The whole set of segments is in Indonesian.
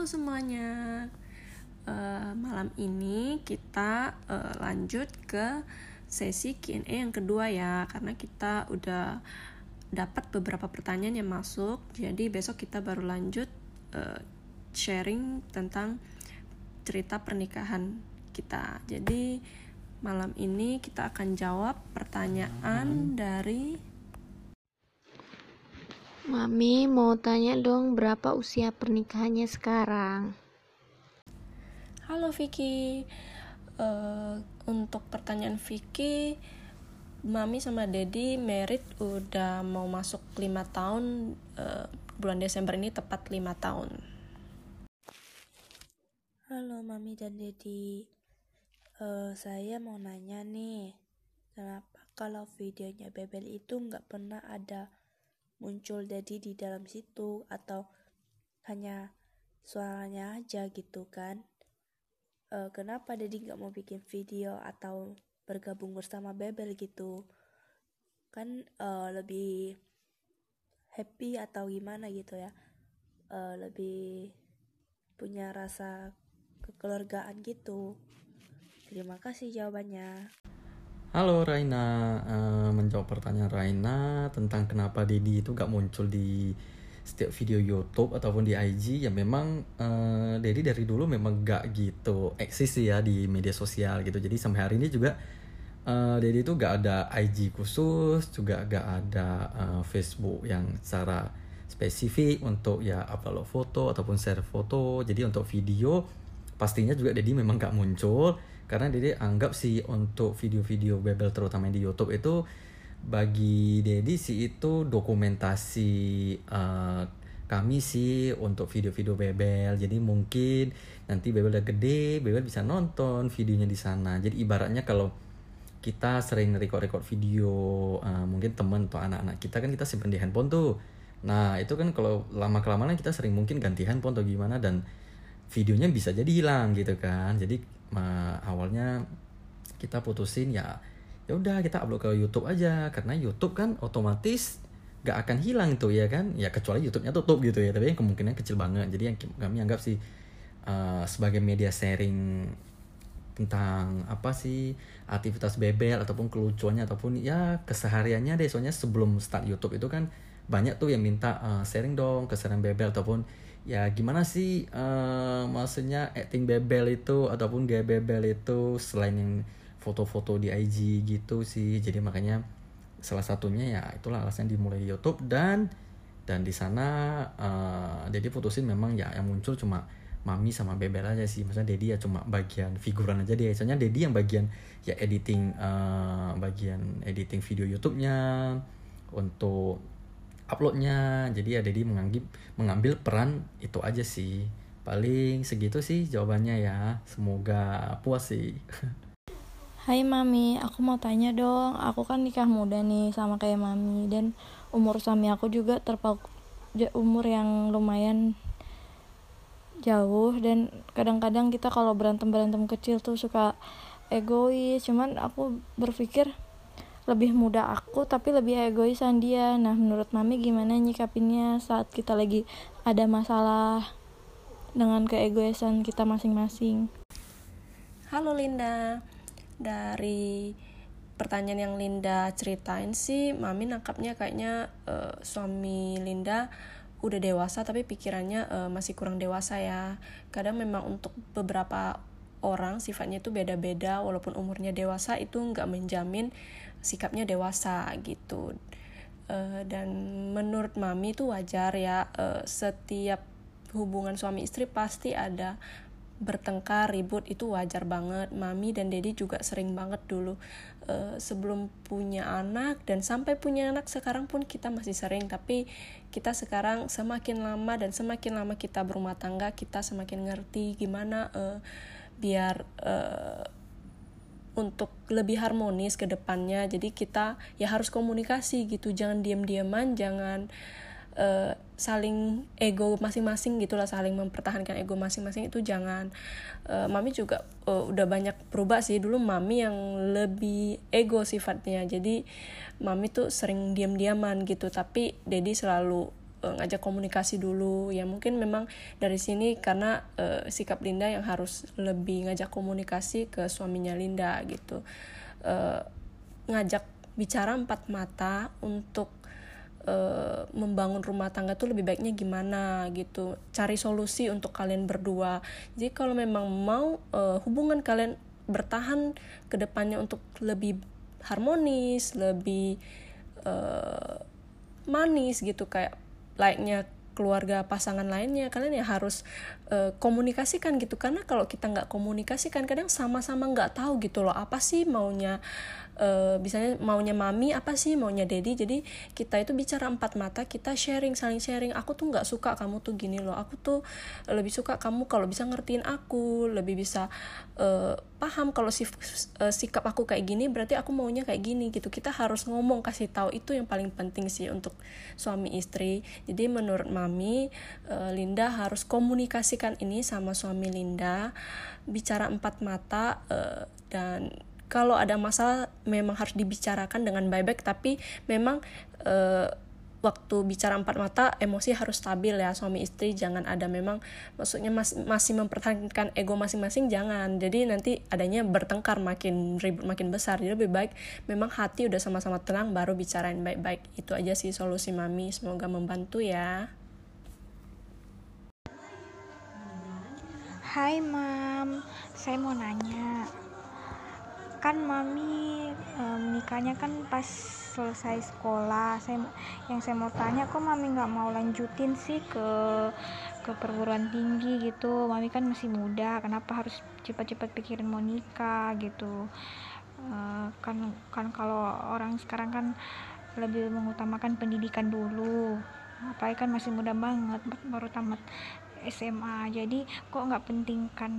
Halo semuanya, uh, malam ini kita uh, lanjut ke sesi Q&A yang kedua ya, karena kita udah dapat beberapa pertanyaan yang masuk, jadi besok kita baru lanjut uh, sharing tentang cerita pernikahan kita. Jadi malam ini kita akan jawab pertanyaan dari Mami mau tanya dong berapa usia pernikahannya sekarang? Halo Vicky, uh, untuk pertanyaan Vicky, Mami sama Dedi merit udah mau masuk 5 tahun, uh, bulan Desember ini tepat 5 tahun. Halo Mami dan Dedi, uh, saya mau nanya nih, kenapa kalau videonya Bebel itu nggak pernah ada muncul jadi di dalam situ atau hanya suaranya aja gitu kan. Uh, kenapa Dedi nggak mau bikin video atau bergabung bersama Bebel gitu? Kan uh, lebih happy atau gimana gitu ya? Uh, lebih punya rasa kekeluargaan gitu. Terima kasih jawabannya Halo Raina, uh, menjawab pertanyaan Raina tentang kenapa Dedi itu gak muncul di setiap video YouTube ataupun di IG ya memang uh, Dedi dari dulu memang gak gitu eksis ya di media sosial gitu. Jadi sampai hari ini juga uh, Dedi itu gak ada IG khusus juga gak ada uh, Facebook yang secara spesifik untuk ya upload foto ataupun share foto. Jadi untuk video pastinya juga Dedi memang gak muncul karena Dede anggap sih untuk video-video Bebel terutama di YouTube itu bagi Dedi sih itu dokumentasi uh, kami sih untuk video-video Bebel. Jadi mungkin nanti Bebel udah gede Bebel bisa nonton videonya di sana. Jadi ibaratnya kalau kita sering record-record video uh, mungkin temen atau anak-anak kita kan kita simpen di handphone tuh. Nah itu kan kalau lama kelamaan kita sering mungkin ganti handphone atau gimana dan videonya bisa jadi hilang gitu kan. Jadi ma, awalnya kita putusin ya ya udah kita upload ke YouTube aja. Karena YouTube kan otomatis gak akan hilang tuh ya kan? Ya kecuali YouTube-nya tutup gitu ya tapi kemungkinan kecil banget. Jadi yang kami anggap sih uh, sebagai media sharing tentang apa sih aktivitas bebel ataupun kelucuannya ataupun ya kesehariannya deh. Soalnya sebelum start YouTube itu kan banyak tuh yang minta uh, sharing dong keseharian bebel ataupun ya gimana sih uh, maksudnya acting bebel itu ataupun gaya bebel itu selain yang foto-foto di IG gitu sih. Jadi makanya salah satunya ya itulah alasan dimulai di YouTube dan dan di sana uh, Dedi putusin memang ya yang muncul cuma mami sama bebel aja sih. Maksudnya Dedi ya cuma bagian figuran aja deh soalnya Dedi yang bagian ya editing uh, bagian editing video YouTube-nya untuk uploadnya. Jadi ya Dedi mengambil mengambil peran itu aja sih. Paling segitu sih jawabannya ya. Semoga puas sih. Hai mami, aku mau tanya dong. Aku kan nikah muda nih sama kayak mami. Dan umur suami aku juga terpaut umur yang lumayan jauh. Dan kadang-kadang kita kalau berantem-berantem kecil tuh suka egois. Cuman aku berpikir lebih muda aku tapi lebih egoisan dia. Nah menurut mami gimana nyikapinnya saat kita lagi ada masalah dengan keegoisan kita masing-masing? Halo Linda. Dari pertanyaan yang Linda ceritain sih mami nangkapnya kayaknya uh, suami Linda udah dewasa tapi pikirannya uh, masih kurang dewasa ya. Kadang memang untuk beberapa orang sifatnya itu beda-beda walaupun umurnya dewasa itu nggak menjamin sikapnya dewasa gitu. Uh, dan menurut mami itu wajar ya uh, setiap hubungan suami istri pasti ada bertengkar ribut itu wajar banget. Mami dan dedi juga sering banget dulu uh, sebelum punya anak dan sampai punya anak sekarang pun kita masih sering. Tapi kita sekarang semakin lama dan semakin lama kita berumah tangga kita semakin ngerti gimana uh, biar uh, untuk lebih harmonis ke depannya. Jadi kita ya harus komunikasi gitu. Jangan diam-diaman jangan uh, saling ego masing-masing gitulah saling mempertahankan ego masing-masing itu jangan. Uh, mami juga uh, udah banyak berubah sih. Dulu mami yang lebih ego sifatnya. Jadi mami tuh sering diam-diaman gitu. Tapi dedi selalu uh, ngajak komunikasi dulu. Ya mungkin memang dari sini karena uh, sikap Linda yang harus lebih ngajak komunikasi ke suaminya Linda gitu. Uh, ngajak bicara empat mata untuk membangun rumah tangga tuh lebih baiknya gimana gitu. Cari solusi untuk kalian berdua. Jadi kalau memang mau uh, hubungan kalian bertahan ke depannya untuk lebih harmonis lebih uh, manis gitu kayak layaknya keluarga pasangan lainnya kalian ya harus uh, komunikasikan gitu. Karena kalau kita nggak komunikasikan kadang sama-sama nggak tahu gitu loh apa sih maunya uh, misalnya maunya mami apa sih maunya daddy. Jadi kita itu bicara empat mata kita sharing saling sharing. Aku tuh nggak suka kamu tuh gini loh. Aku tuh lebih suka kamu kalau bisa ngertiin aku lebih bisa uh, paham kalau si, uh, sikap aku kayak gini berarti aku maunya kayak gini gitu. Kita harus ngomong kasih tahu. Itu yang paling penting sih untuk suami istri. Jadi menurut mami uh, Linda harus komunikasikan ini sama suami Linda. Bicara empat mata uh, dan kalau ada masalah memang harus dibicarakan dengan baik-baik. Tapi memang waktu bicara empat mata emosi harus stabil ya. Suami istri jangan ada memang maksudnya mas, masih mempertahankan ego masing-masing jangan. Jadi nanti adanya bertengkar makin ribut makin besar. Jadi lebih baik memang hati udah sama-sama tenang baru bicarain baik-baik. Itu aja sih solusi mami. Semoga membantu ya. Hai mam, saya mau nanya kan mami e, kan pas selesai sekolah. Saya yang saya mau tanya kok mami nggak mau lanjutin sih ke ke perguruan tinggi gitu? Mami kan masih muda kenapa harus cepat-cepat pikirin mau nikah gitu? E, kan kan kalau orang sekarang kan lebih mengutamakan pendidikan dulu. Apalagi kan masih muda banget baru tamat SMA jadi kok nggak pentingkan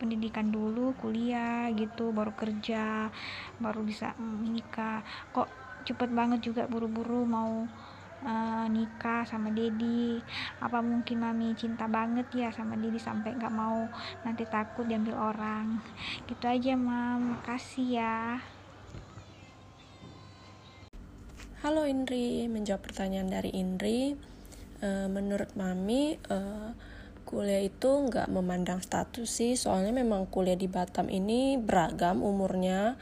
pendidikan dulu kuliah gitu baru kerja baru bisa menikah kok cepet banget juga buru-buru mau uh, nikah sama Dedi. Apa mungkin mami cinta banget ya sama Dedi sampai nggak mau nanti takut diambil orang? Gitu aja mam. Makasih ya. Halo Indri, menjawab pertanyaan dari Indri uh, menurut mami uh, kuliah itu nggak memandang status sih. Soalnya memang kuliah di Batam ini beragam umurnya.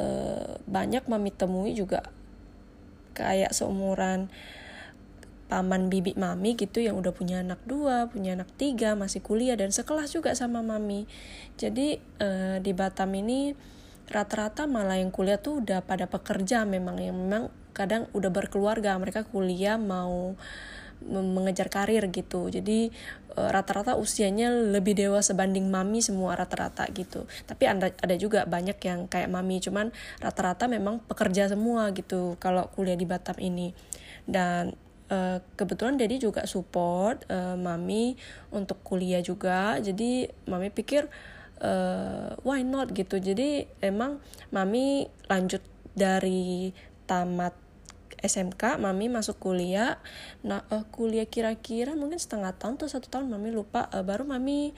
Uh, banyak mami temui juga kayak seumuran paman bibi mami gitu yang udah punya anak dua, punya anak tiga, masih kuliah dan sekelas juga sama mami. Jadi di Batam ini rata-rata malah yang kuliah tuh udah pada pekerja memang yang memang kadang udah berkeluarga. Mereka kuliah mau mengejar karir gitu. Jadi eh, rata-rata usianya lebih dewasa sebanding mami semua rata-rata gitu. Tapi ada ada juga banyak yang kayak mami cuman rata-rata memang pekerja semua gitu kalau kuliah di Batam ini. Dan uh, kebetulan Dedi juga support uh, mami untuk kuliah juga. Jadi mami pikir uh, why not gitu. Jadi emang mami lanjut dari tamat SMK mami masuk kuliah. Nah uh, kuliah kira-kira mungkin setengah tahun atau satu tahun mami lupa. Uh, baru mami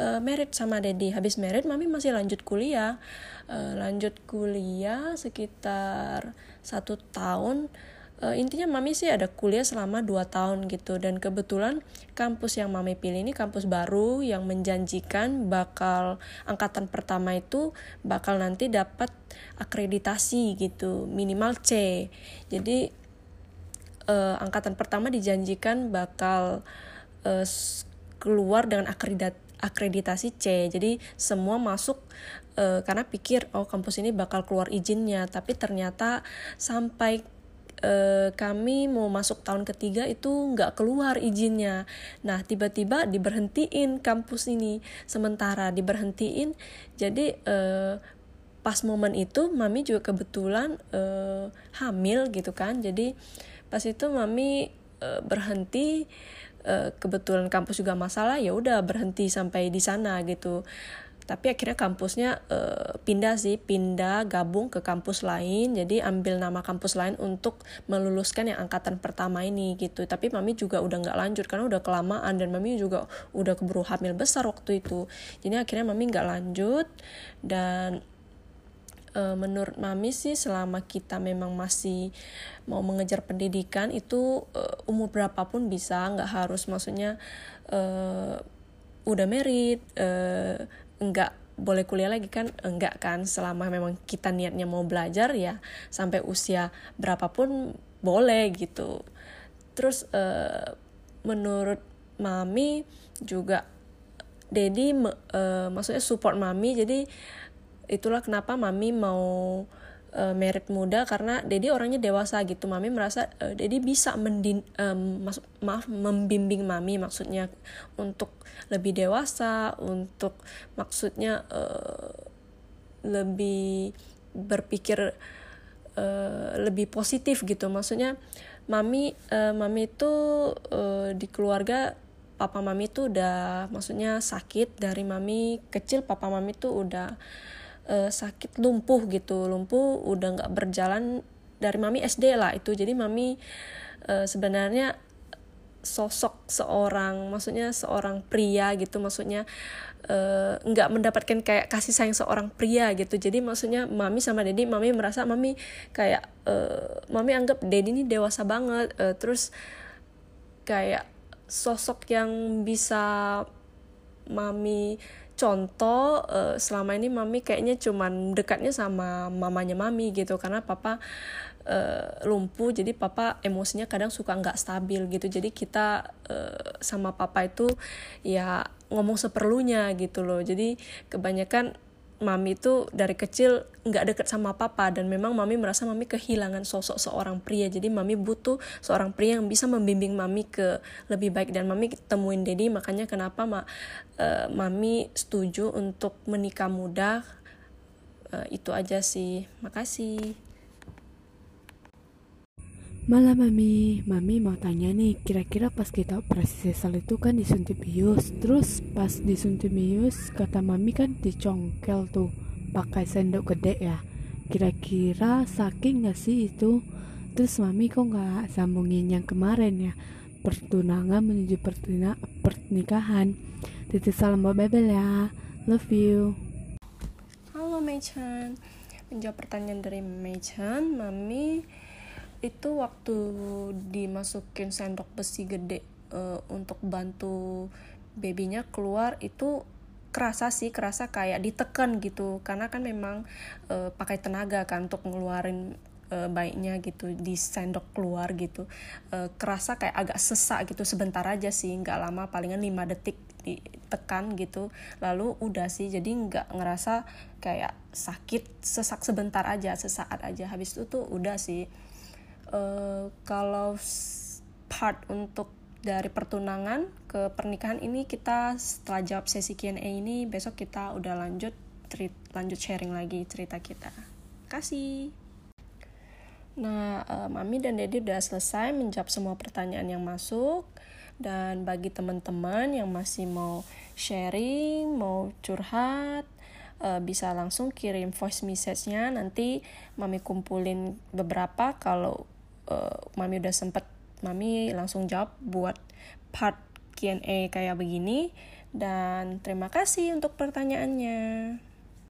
uh, merit sama Dedi. Habis merit mami masih lanjut kuliah. Uh, lanjut kuliah sekitar satu tahun uh, intinya mami sih ada kuliah selama 2 tahun gitu. Dan kebetulan kampus yang mami pilih ini kampus baru yang menjanjikan bakal angkatan pertama itu bakal nanti dapat akreditasi gitu minimal C. Jadi uh, angkatan pertama dijanjikan bakal uh, keluar dengan akreditat akreditasi C. Jadi semua masuk karena pikir oh kampus ini bakal keluar izinnya, tapi ternyata sampai e, kami mau masuk tahun ketiga itu nggak keluar izinnya. Nah tiba-tiba diberhentiin kampus ini sementara diberhentiin. Jadi e, pas momen itu mami juga kebetulan e, hamil gitu kan. Jadi pas itu mami berhenti kebetulan kampus juga masalah ya udah berhenti sampai di sana gitu tapi akhirnya kampusnya uh, pindah sih pindah gabung ke kampus lain. Jadi ambil nama kampus lain untuk meluluskan yang angkatan pertama ini gitu. Tapi mami juga udah nggak lanjut karena udah kelamaan dan mami juga udah keburu hamil besar waktu itu. Jadi akhirnya mami nggak lanjut dan uh, menurut mami sih selama kita memang masih mau mengejar pendidikan itu uh, umur berapapun bisa nggak harus maksudnya uh, udah merit uh, nggak boleh kuliah lagi kan? Enggak kan? Selama memang kita niatnya mau belajar ya sampai usia berapapun boleh gitu. Terus uh, menurut mami juga Dedi uh, maksudnya support mami jadi itulah kenapa mami mau uh, merit muda karena Dedi orangnya dewasa gitu. Mami merasa uh, Dedi bisa mendin um, maaf membimbing mami maksudnya untuk lebih dewasa untuk maksudnya uh, lebih berpikir uh, lebih positif gitu. Maksudnya mami uh, mami itu uh, di keluarga papa mami itu udah maksudnya sakit dari mami kecil papa mami itu udah uh, sakit lumpuh gitu. Lumpuh udah nggak berjalan dari mami SD lah itu. Jadi mami uh, sebenarnya sosok seorang maksudnya seorang pria gitu. Maksudnya uh, nggak mendapatkan kayak kasih sayang seorang pria gitu. Jadi maksudnya mami sama dedi mami merasa mami kayak uh, mami anggap dedi ini dewasa banget. Uh, terus kayak sosok yang bisa mami contoh uh, selama ini mami kayaknya cuman dekatnya sama mamanya mami gitu. Karena papa uh, lumpuh jadi papa emosinya kadang suka nggak stabil gitu. Jadi kita uh, sama papa itu ya ngomong seperlunya gitu loh. Jadi kebanyakan mami itu dari kecil nggak deket sama papa dan memang mami merasa mami kehilangan sosok seorang pria. Jadi mami butuh seorang pria yang bisa membimbing mami ke lebih baik dan mami temuin Dedi. Makanya kenapa ma, uh, mami setuju untuk menikah muda. Uh, itu aja sih. Makasih Malam Mami, Mami mau tanya nih, kira-kira pas kita operasi sesal itu kan disuntik bius, terus pas disuntik bius kata Mami kan dicongkel tuh pakai sendok gede ya. Kira-kira sakit gak sih itu? Terus Mami kok nggak sambungin yang kemarin ya? Pertunangan menuju pertina pernikahan. Titip salam buat Bebel ya. Love you. Halo Mei Chan. Menjawab pertanyaan dari Mei Chan, Mami itu waktu dimasukin sendok besi gede uh, untuk bantu babynya keluar itu kerasa sih kerasa kayak ditekan gitu. Karena kan memang uh, pakai tenaga kan untuk ngeluarin uh, baiknya gitu di sendok keluar gitu. Uh, kerasa kayak agak sesak gitu sebentar aja sih nggak lama palingan 5 detik ditekan gitu. Lalu udah sih jadi nggak ngerasa kayak sakit sesak sebentar aja sesaat aja. Habis itu tuh udah sih uh, kalau part untuk dari pertunangan ke pernikahan ini kita setelah jawab sesi Q&A ini besok kita udah lanjut lanjut sharing lagi cerita kita. Kasih. Nah, uh, Mami dan Dedi udah selesai menjawab semua pertanyaan yang masuk dan bagi teman-teman yang masih mau sharing, mau curhat, uh, bisa langsung kirim voice message-nya nanti Mami kumpulin beberapa kalau uh, mami udah sempet mami langsung jawab buat part Q&A kayak begini dan terima kasih untuk pertanyaannya.